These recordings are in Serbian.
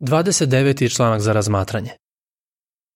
29. članak za razmatranje.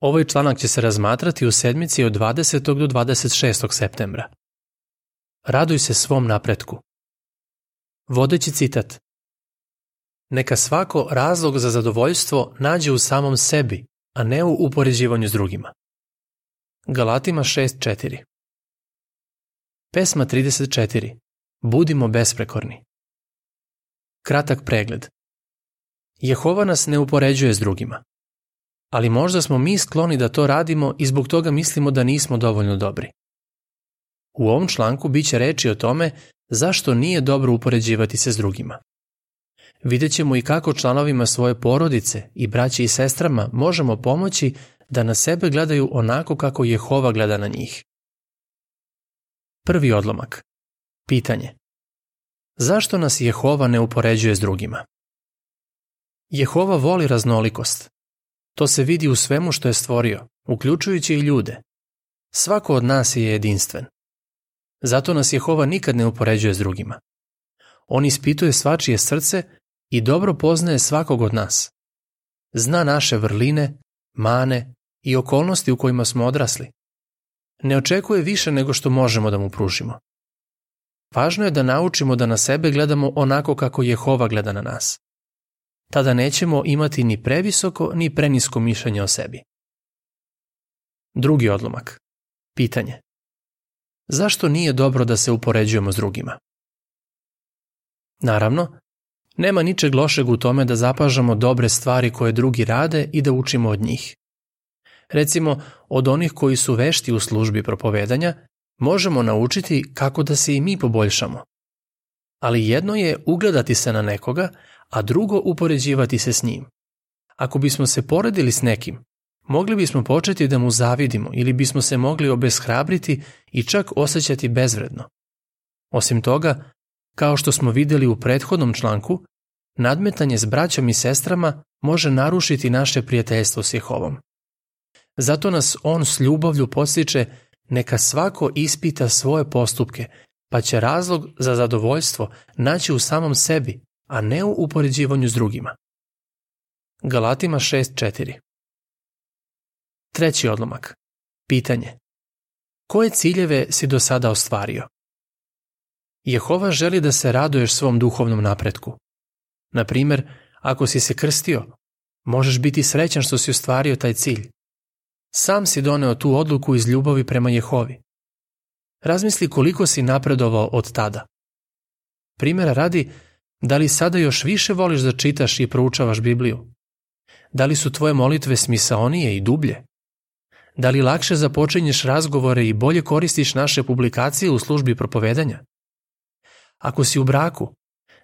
Ovaj članak će se razmatrati u sedmici od 20. do 26. septembra. Raduj se svom napretku. Vodeći citat. Neka svako razlog za zadovoljstvo nađe u samom sebi, a ne u upoređivanju s drugima. Galatima 6.4 Pesma 34. Budimo besprekorni. Kratak pregled. Jehova nas ne upoređuje s drugima. Ali možda smo mi skloni da to radimo i zbog toga mislimo da nismo dovoljno dobri. U ovom članku biće reči o tome zašto nije dobro upoređivati se s drugima. Vidjet ćemo i kako članovima svoje porodice i braći i sestrama možemo pomoći da na sebe gledaju onako kako Jehova gleda na njih. Prvi odlomak. Pitanje. Zašto nas Jehova ne upoređuje s drugima? Jehova voli raznolikost. To se vidi u svemu što je stvorio, uključujući i ljude. Svako od nas je jedinstven. Zato nas Jehova nikad ne upoređuje s drugima. On ispituje svačije srce i dobro poznaje svakog od nas. Zna naše vrline, mane i okolnosti u kojima smo odrasli. Ne očekuje više nego što možemo da mu pružimo. Važno je da naučimo da na sebe gledamo onako kako Jehova gleda na nas. Tada nećemo imati ni previsoko ni prenisko mišljenje o sebi. Drugi odlomak. Pitanje. Zašto nije dobro da se upoređujemo s drugima? Naravno, nema ničeg lošeg u tome da zapažamo dobre stvari koje drugi rade i da učimo od njih. Recimo, od onih koji su vešti u službi propovedanja, možemo naučiti kako da se i mi poboljšamo. Ali jedno je ugledati se na nekoga, a drugo upoređivati se s njim. Ako bismo se poredili s nekim, mogli bismo početi da mu zavidimo ili bismo se mogli obeshrabriti i čak osjećati bezvredno. Osim toga, kao što smo videli u prethodnom članku, nadmetanje s braćom i sestrama može narušiti naše prijateljstvo s Jehovom. Zato nas on s ljubavlju postiče neka svako ispita svoje postupke, pa će razlog za zadovoljstvo naći u samom sebi, a ne u upoređivanju s drugima. Galatima 6.4 Treći odlomak. Pitanje. Koje ciljeve si do sada ostvario? Jehova želi da se raduješ svom duhovnom napretku. Na primjer, ako si se krstio, možeš biti srećan što si ostvario taj cilj. Sam si doneo tu odluku iz ljubavi prema Jehovi. Razmisli koliko si napredovao od tada. Primjera radi, da li sada još više voliš da čitaš i proučavaš Bibliju? Da li su tvoje molitve smisaonije i dublje? Da li lakše započinješ razgovore i bolje koristiš naše publikacije u službi propovedanja? Ako si u braku,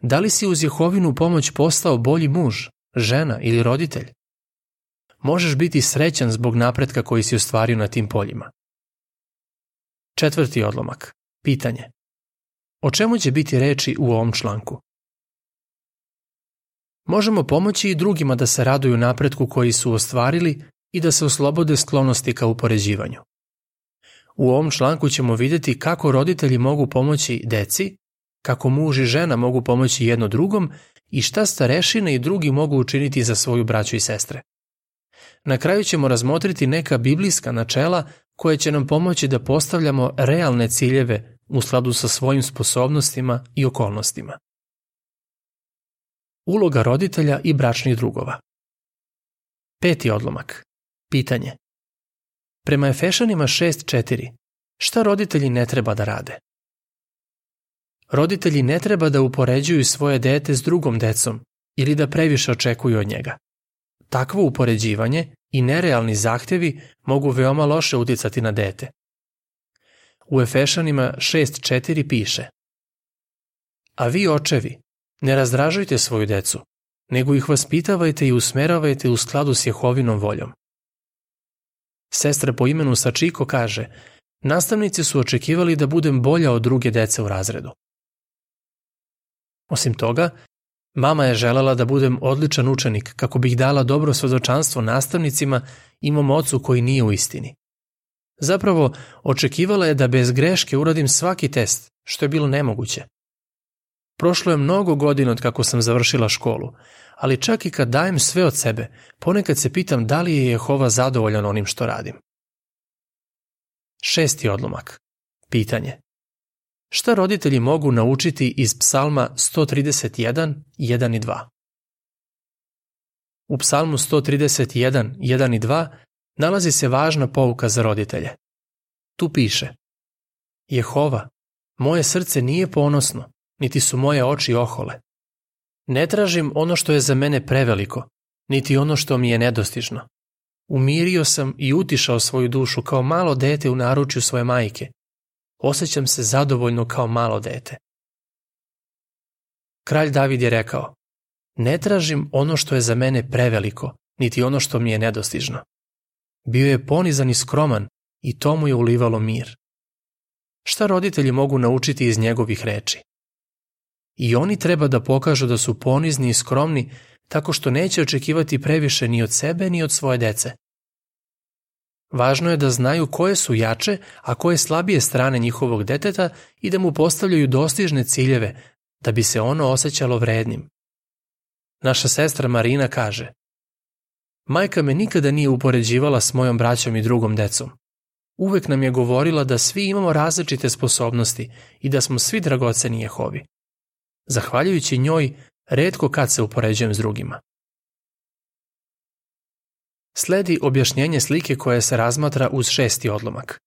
da li si uz Jehovinu pomoć postao bolji muž, žena ili roditelj? Možeš biti srećan zbog napretka koji si ostvario na tim poljima. Četvrti odlomak. Pitanje. O čemu će biti reči u ovom članku? Možemo pomoći i drugima da se raduju napretku koji su ostvarili i da se oslobode sklonosti ka upoređivanju. U ovom članku ćemo vidjeti kako roditelji mogu pomoći deci, kako muž i žena mogu pomoći jedno drugom i šta starešine i drugi mogu učiniti za svoju braću i sestre. Na kraju ćemo razmotriti neka biblijska načela koje će nam pomoći da postavljamo realne ciljeve u skladu sa svojim sposobnostima i okolnostima. Uloga roditelja i bračnih drugova Peti odlomak. Pitanje. Prema Efešanima 6.4, šta roditelji ne treba da rade? Roditelji ne treba da upoređuju svoje dete s drugom decom ili da previše očekuju od njega. Takvo upoređivanje i nerealni zahtevi mogu veoma loše uticati na dete. U Efešanima 6.4 piše A vi očevi, ne razdražujte svoju decu, nego ih vaspitavajte i usmeravajte u skladu s Jehovinom voljom. Sestra po imenu Sačiko kaže, nastavnici su očekivali da budem bolja od druge dece u razredu. Osim toga, mama je želela da budem odličan učenik kako bih dala dobro svedočanstvo nastavnicima i mom ocu koji nije u istini. Zapravo, očekivala je da bez greške uradim svaki test, što je bilo nemoguće. Prošlo je mnogo godina od kako sam završila školu, ali čak i kad dajem sve od sebe, ponekad se pitam da li je Jehova zadovoljan onim što radim. Šesti odlomak. Pitanje. Šta roditelji mogu naučiti iz psalma 131, 1 i 2? U psalmu 131, 1 i 2 nalazi se važna pouka za roditelje. Tu piše Jehova, moje srce nije ponosno, niti su moje oči ohole. Ne tražim ono što je za mene preveliko, niti ono što mi je nedostižno. Umirio sam i utišao svoju dušu kao malo dete u naručju svoje majke. Osećam se zadovoljno kao malo dete. Kralj David je rekao, ne tražim ono što je za mene preveliko, niti ono što mi je nedostižno. Bio je ponizan i skroman i to mu je ulivalo mir. Šta roditelji mogu naučiti iz njegovih reči? I oni treba da pokažu da su ponizni i skromni tako što neće očekivati previše ni od sebe ni od svoje dece. Važno je da znaju koje su jače, a koje slabije strane njihovog deteta i da mu postavljaju dostižne ciljeve da bi se ono osjećalo vrednim. Naša sestra Marina kaže Majka me nikada nije upoređivala s mojom braćom i drugom decom. Uvek nam je govorila da svi imamo različite sposobnosti i da smo svi dragoceni Jehovi. Zahvaljujući njoj, redko kad se upoređujem s drugima. Sledi objašnjenje slike koje se razmatra uz šesti odlomak.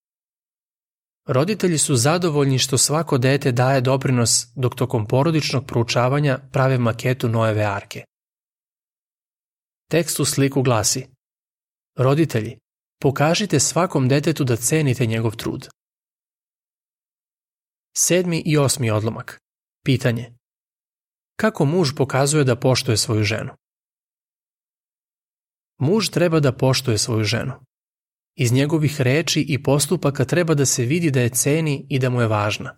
Roditelji su zadovoljni što svako dete daje doprinos dok tokom porodičnog proučavanja prave maketu Noeve arke. Tekst u sliku glasi Roditelji, pokažite svakom detetu da cenite njegov trud. Sedmi i osmi odlomak. Pitanje. Kako muž pokazuje da poštuje svoju ženu? Muž treba da poštuje svoju ženu. Iz njegovih reči i postupaka treba da se vidi da je ceni i da mu je važna.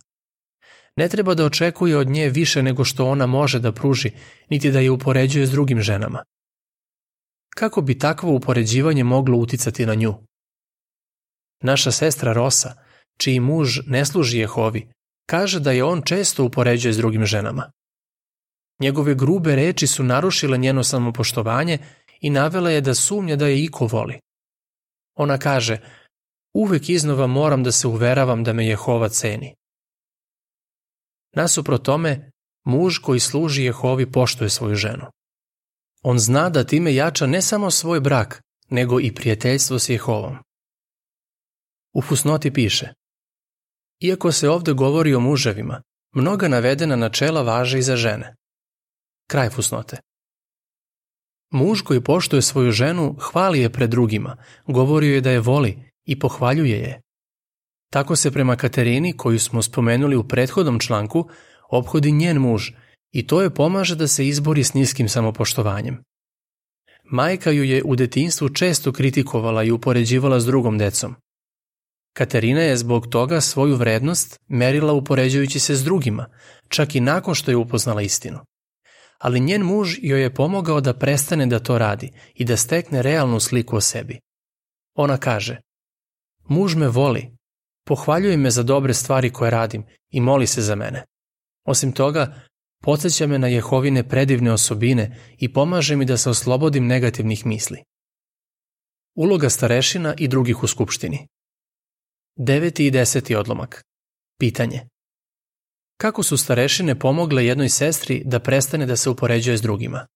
Ne treba da očekuje od nje više nego što ona može da pruži, niti da je upoređuje s drugim ženama. Kako bi takvo upoređivanje moglo uticati na nju? Naša sestra Rosa, čiji muž ne služi Jehovi, kaže da je on često upoređuje s drugim ženama. Njegove grube reči su narušile njeno samopoštovanje i navela je da sumnja da je iko voli. Ona kaže, uvek iznova moram da se uveravam da me Jehova ceni. Nasupro tome, muž koji služi Jehovi poštuje svoju ženu. On zna da time jača ne samo svoj brak, nego i prijateljstvo s Jehovom. U fusnoti piše Iako se ovde govori o muževima, mnoga navedena načela važe i za žene. Kraj fusnote. Muž koji poštuje svoju ženu hvali je pred drugima, govori je da je voli i pohvaljuje je. Tako se prema Katerini, koju smo spomenuli u prethodnom članku, obhodi njen muž i to je pomaže da se izbori s niskim samopoštovanjem. Majka ju je u detinstvu često kritikovala i upoređivala s drugom decom. Katerina je zbog toga svoju vrednost merila upoređujući se s drugima, čak i nakon što je upoznala istinu ali njen muž joj je pomogao da prestane da to radi i da stekne realnu sliku o sebi. Ona kaže, muž me voli, pohvaljuje me za dobre stvari koje radim i moli se za mene. Osim toga, podsjeća me na Jehovine predivne osobine i pomaže mi da se oslobodim negativnih misli. Uloga starešina i drugih u skupštini. Deveti i deseti odlomak. Pitanje. Kako su starešine pomogle jednoj sestri da prestane da se upoređuje s drugima?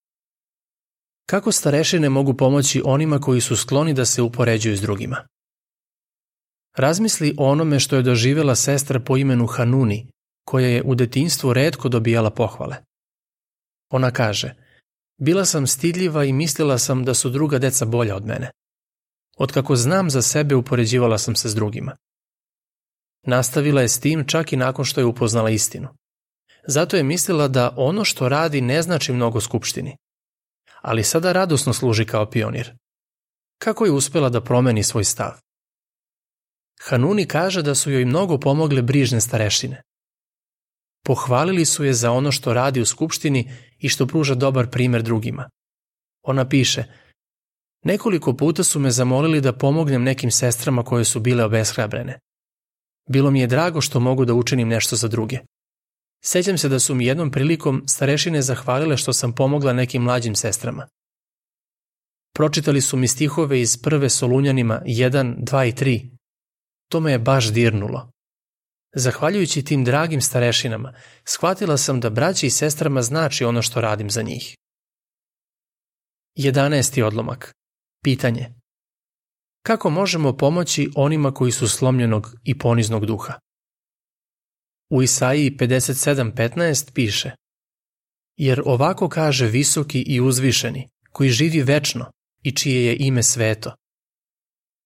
Kako starešine mogu pomoći onima koji su skloni da se upoređuju s drugima? Razmisli o onome što je doživela sestra po imenu Hanuni, koja je u detinstvu redko dobijala pohvale. Ona kaže, bila sam stidljiva i mislila sam da su druga deca bolja od mene. Otkako znam za sebe upoređivala sam se s drugima. Nastavila je s tim čak i nakon što je upoznala istinu. Zato je mislila da ono što radi ne znači mnogo skupštini. Ali sada radosno služi kao pionir. Kako je uspela da promeni svoj stav? Hanuni kaže da su joj mnogo pomogle brižne starešine. Pohvalili su je za ono što radi u skupštini i što pruža dobar primer drugima. Ona piše, nekoliko puta su me zamolili da pomognem nekim sestrama koje su bile obeshrabrene. Bilo mi je drago što mogu da učinim nešto za druge. Sećam se da su mi jednom prilikom starešine zahvalile što sam pomogla nekim mlađim sestrama. Pročitali su mi stihove iz prve Solunjanima 1, 2 i 3. To me je baš dirnulo. Zahvaljujući tim dragim starešinama, shvatila sam da braći i sestrama znači ono što radim za njih. 11. odlomak. Pitanje. Kako možemo pomoći onima koji su slomljenog i poniznog duha? U Isaiji 57.15 piše Jer ovako kaže visoki i uzvišeni, koji živi večno i čije je ime sveto.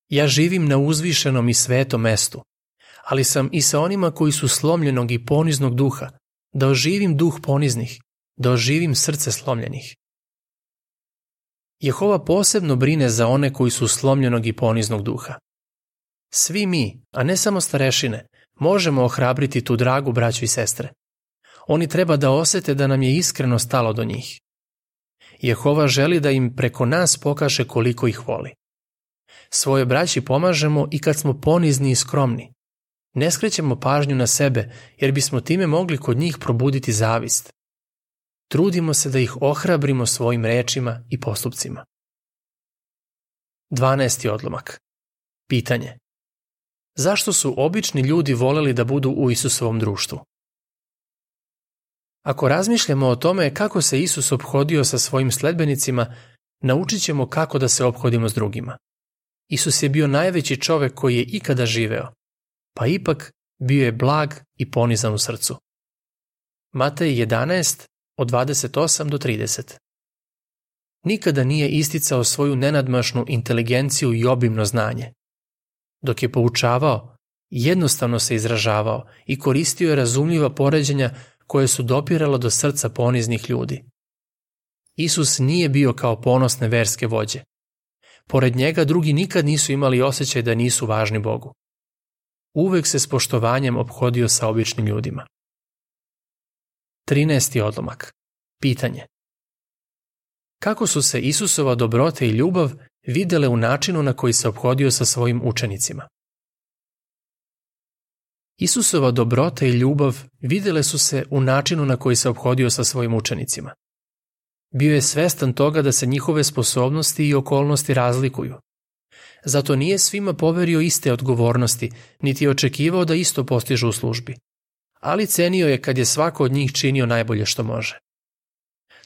Ja živim na uzvišenom i svetom mestu, ali sam i sa onima koji su slomljenog i poniznog duha, da oživim duh poniznih, da oživim srce slomljenih. Jehova posebno brine za one koji su slomljenog i poniznog duha. Svi mi, a ne samo starešine, možemo ohrabriti tu dragu braću i sestre. Oni treba da osete da nam je iskreno stalo do njih. Jehova želi da im preko nas pokaže koliko ih voli. Svoje braći pomažemo i kad smo ponizni i skromni. Ne skrećemo pažnju na sebe, jer bismo time mogli kod njih probuditi zavist. Trudimo se da ih ohrabrimo svojim rečima i postupcima. 12. odlomak. Pitanje. Zašto su obični ljudi voleli da budu u Isusovom društvu? Ako razmišljamo o tome kako se Isus obhodio sa svojim sledbenicima, naučit ćemo kako da se obhodimo s drugima. Isus je bio najveći čovek koji je ikada živeo, pa ipak bio je blag i ponizan u srcu. Matej 11, od 28 do 30 Nikada nije isticao svoju nenadmašnu inteligenciju i obimno znanje. Dok je poučavao, jednostavno se izražavao i koristio je razumljiva poređenja koje su dopirala do srca poniznih ljudi. Isus nije bio kao ponosne verske vođe. Pored njega drugi nikad nisu imali osjećaj da nisu važni Bogu. Uvek se s poštovanjem obhodio sa običnim ljudima. 13. odlomak. Pitanje. Kako su se Isusova dobrote i ljubav videle u načinu na koji se obhodio sa svojim učenicima? Isusova dobrota i ljubav videle su se u načinu na koji se obhodio sa svojim učenicima. Bio je svestan toga da se njihove sposobnosti i okolnosti razlikuju. Zato nije svima poverio iste odgovornosti, niti je očekivao da isto postižu u službi. Ali cenio je kad je svako od njih činio najbolje što može.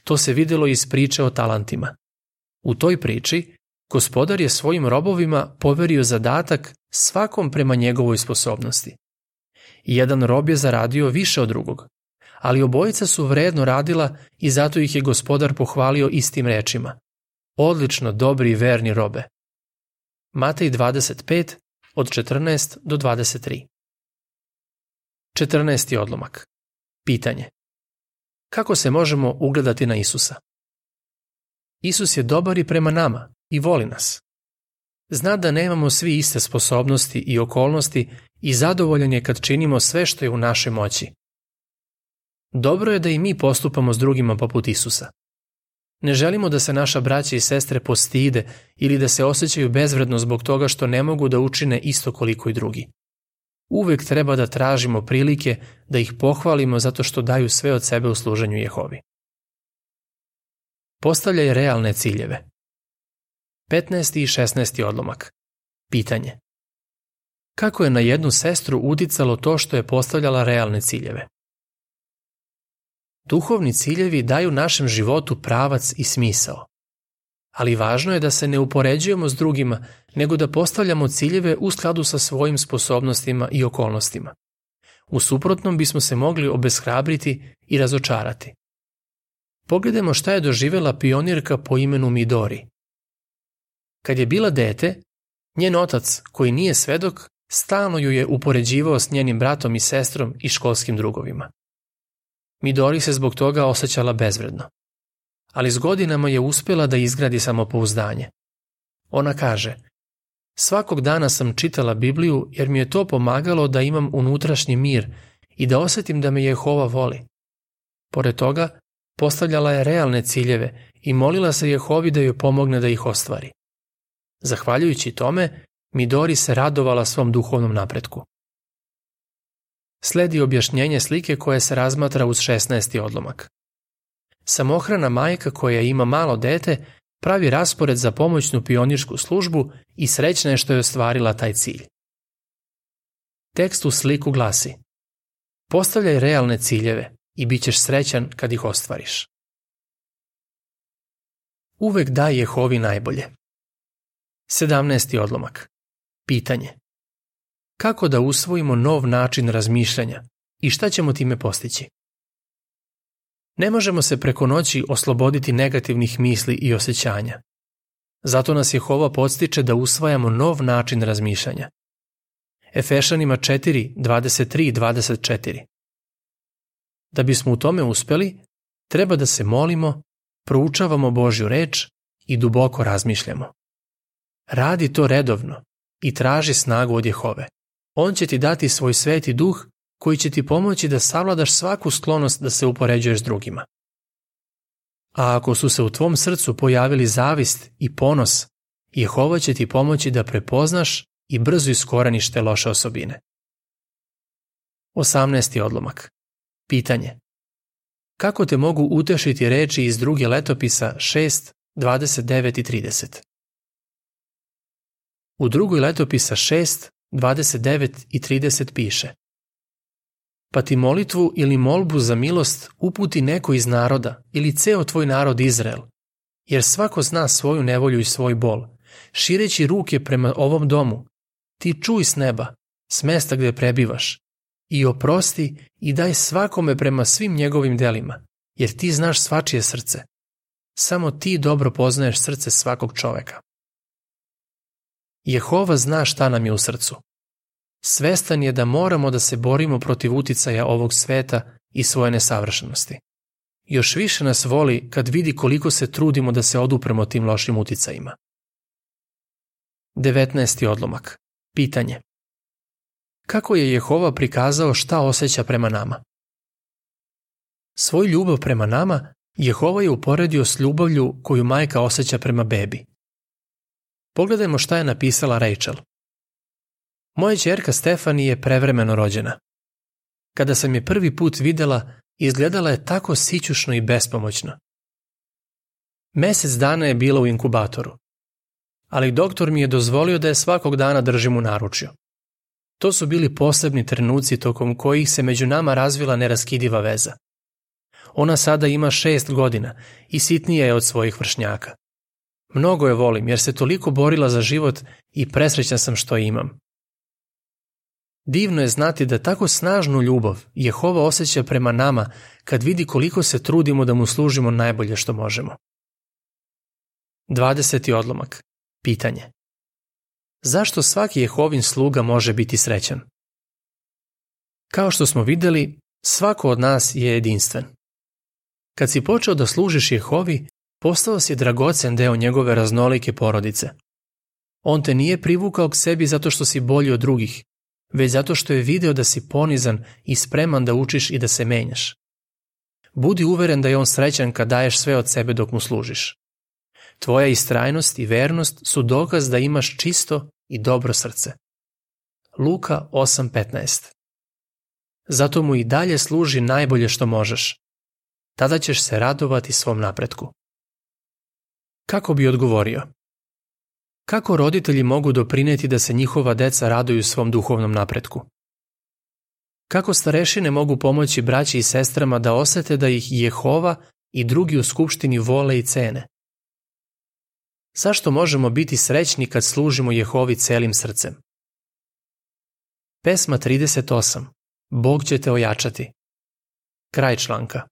To se videlo iz priče o talantima. U toj priči, gospodar je svojim robovima poverio zadatak svakom prema njegovoj sposobnosti. Jedan rob je zaradio više od drugog, ali obojica su vredno radila i zato ih je gospodar pohvalio istim rečima. Odlično, dobri i verni robe. Matej 25, od 14 do 23. 14. odlomak. Pitanje. Kako se možemo ugledati na Isusa? Isus je dobar i prema nama i voli nas. Zna da nemamo svi iste sposobnosti i okolnosti i zadovoljan je kad činimo sve što je u našoj moći. Dobro je da i mi postupamo s drugima poput Isusa. Ne želimo da se naša braća i sestre postide ili da se osjećaju bezvredno zbog toga što ne mogu da učine isto koliko i drugi. Uvek treba da tražimo prilike da ih pohvalimo zato što daju sve od sebe u služenju Jehovi. Postavljaj realne ciljeve. 15. i 16. odlomak. Pitanje. Kako je na jednu sestru uticalo to što je postavljala realne ciljeve? Duhovni ciljevi daju našem životu pravac i smisao. Ali važno je da se ne upoređujemo s drugima, nego da postavljamo ciljeve u skladu sa svojim sposobnostima i okolnostima. U suprotnom bismo se mogli obeshrabriti i razočarati. Pogledajmo šta je doživela pionirka po imenu Midori. Kad je bila dete, njen otac, koji nije svedok, stalno ju je upoređivao s njenim bratom i sestrom i školskim drugovima. Midori se zbog toga osjećala bezvredno. Ali s godinama je uspjela da izgradi samopouzdanje. Ona kaže, svakog dana sam čitala Bibliju jer mi je to pomagalo da imam unutrašnji mir i da osjetim da me Jehova voli. Pored toga, postavljala je realne ciljeve i molila se Jehovi da joj pomogne da ih ostvari. Zahvaljujući tome, Midori se radovala svom duhovnom napretku. sledi objašnjenje slike koje se razmatra uz 16. odlomak. Samohrana majka koja ima malo dete pravi raspored za pomoćnu pionirsku službu i srećna je što je ostvarila taj cilj. Tekst u sliku glasi Postavljaj realne ciljeve i bit ćeš srećan kad ih ostvariš. Uvek daj Jehovi najbolje. 17. odlomak. Pitanje. Kako da usvojimo nov način razmišljanja i šta ćemo time postići? Ne možemo se preko noći osloboditi negativnih misli i osjećanja. Zato nas Jehova podstiče da usvajamo nov način razmišljanja. Efešanima 4, 23 i 24. Da bismo u tome uspeli, treba da se molimo, proučavamo Božju reč i duboko razmišljamo. Radi to redovno i traži snagu od Jehove. On će ti dati svoj sveti duh koji će ti pomoći da savladaš svaku sklonost da se upoređuješ s drugima. A ako su se u tvom srcu pojavili zavist i ponos, Jehova će ti pomoći da prepoznaš i brzo iskoreniš te loše osobine. 18. odlomak. Pitanje. Kako te mogu utešiti reči iz druge letopisa 6, 29 i 30? U drugoj letopisa 6, 29 i 30 piše Pa ti molitvu ili molbu za milost uputi neko iz naroda ili ceo tvoj narod Izrael, jer svako zna svoju nevolju i svoj bol. Šireći ruke prema ovom domu, ti čuj s neba, s mesta gde prebivaš, i oprosti i daj svakome prema svim njegovim delima, jer ti znaš svačije srce. Samo ti dobro poznaješ srce svakog čoveka. Jehova zna šta nam je u srcu. Svestan je da moramo da se borimo protiv uticaja ovog sveta i svoje nesavršenosti. Još više nas voli kad vidi koliko se trudimo da se odupremo tim lošim uticajima. 19. odlomak. Pitanje. Kako je Jehova prikazao šta osjeća prema nama? Svoj ljubav prema nama Jehova je uporedio s ljubavlju koju majka osjeća prema bebi. Pogledajmo šta je napisala Rachel. Moja čerka Stefani je prevremeno rođena. Kada sam je prvi put videla, izgledala je tako sićušno i bespomoćno. Mesec dana je bila u inkubatoru, ali doktor mi je dozvolio da je svakog dana držim u naručju. To su bili posebni trenuci tokom kojih se među nama razvila neraskidiva veza. Ona sada ima šest godina i sitnija je od svojih vršnjaka. Mnogo je volim jer se toliko borila za život i presrećan sam što imam. Divno je znati da tako snažnu ljubav Jehova osjeća prema nama kad vidi koliko se trudimo da mu služimo najbolje što možemo. 20. odlomak. Pitanje. Zašto svaki Jehovin sluga može biti srećan? Kao što smo videli, svako od nas je jedinstven. Kad si počeo da služiš Jehovi, postao si dragocen deo njegove raznolike porodice. On te nije privukao k sebi zato što si bolji od drugih, već zato što je video da si ponizan i spreman da učiš i da se menjaš. Budi uveren da je on srećan kad daješ sve od sebe dok mu služiš. Tvoja istrajnost i vernost su dokaz da imaš čisto i dobro srce. Luka 8.15 Zato mu i dalje služi najbolje što možeš. Tada ćeš se radovati svom napretku. Kako bi odgovorio? Kako roditelji mogu doprineti da se njihova deca raduju svom duhovnom napretku? Kako starešine mogu pomoći braći i sestrama da osete da ih Jehova i drugi u skupštini vole i cene? Zašto možemo biti srećni kad služimo Jehovi celim srcem? Pesma 38. Bog će te ojačati. Kraj članka.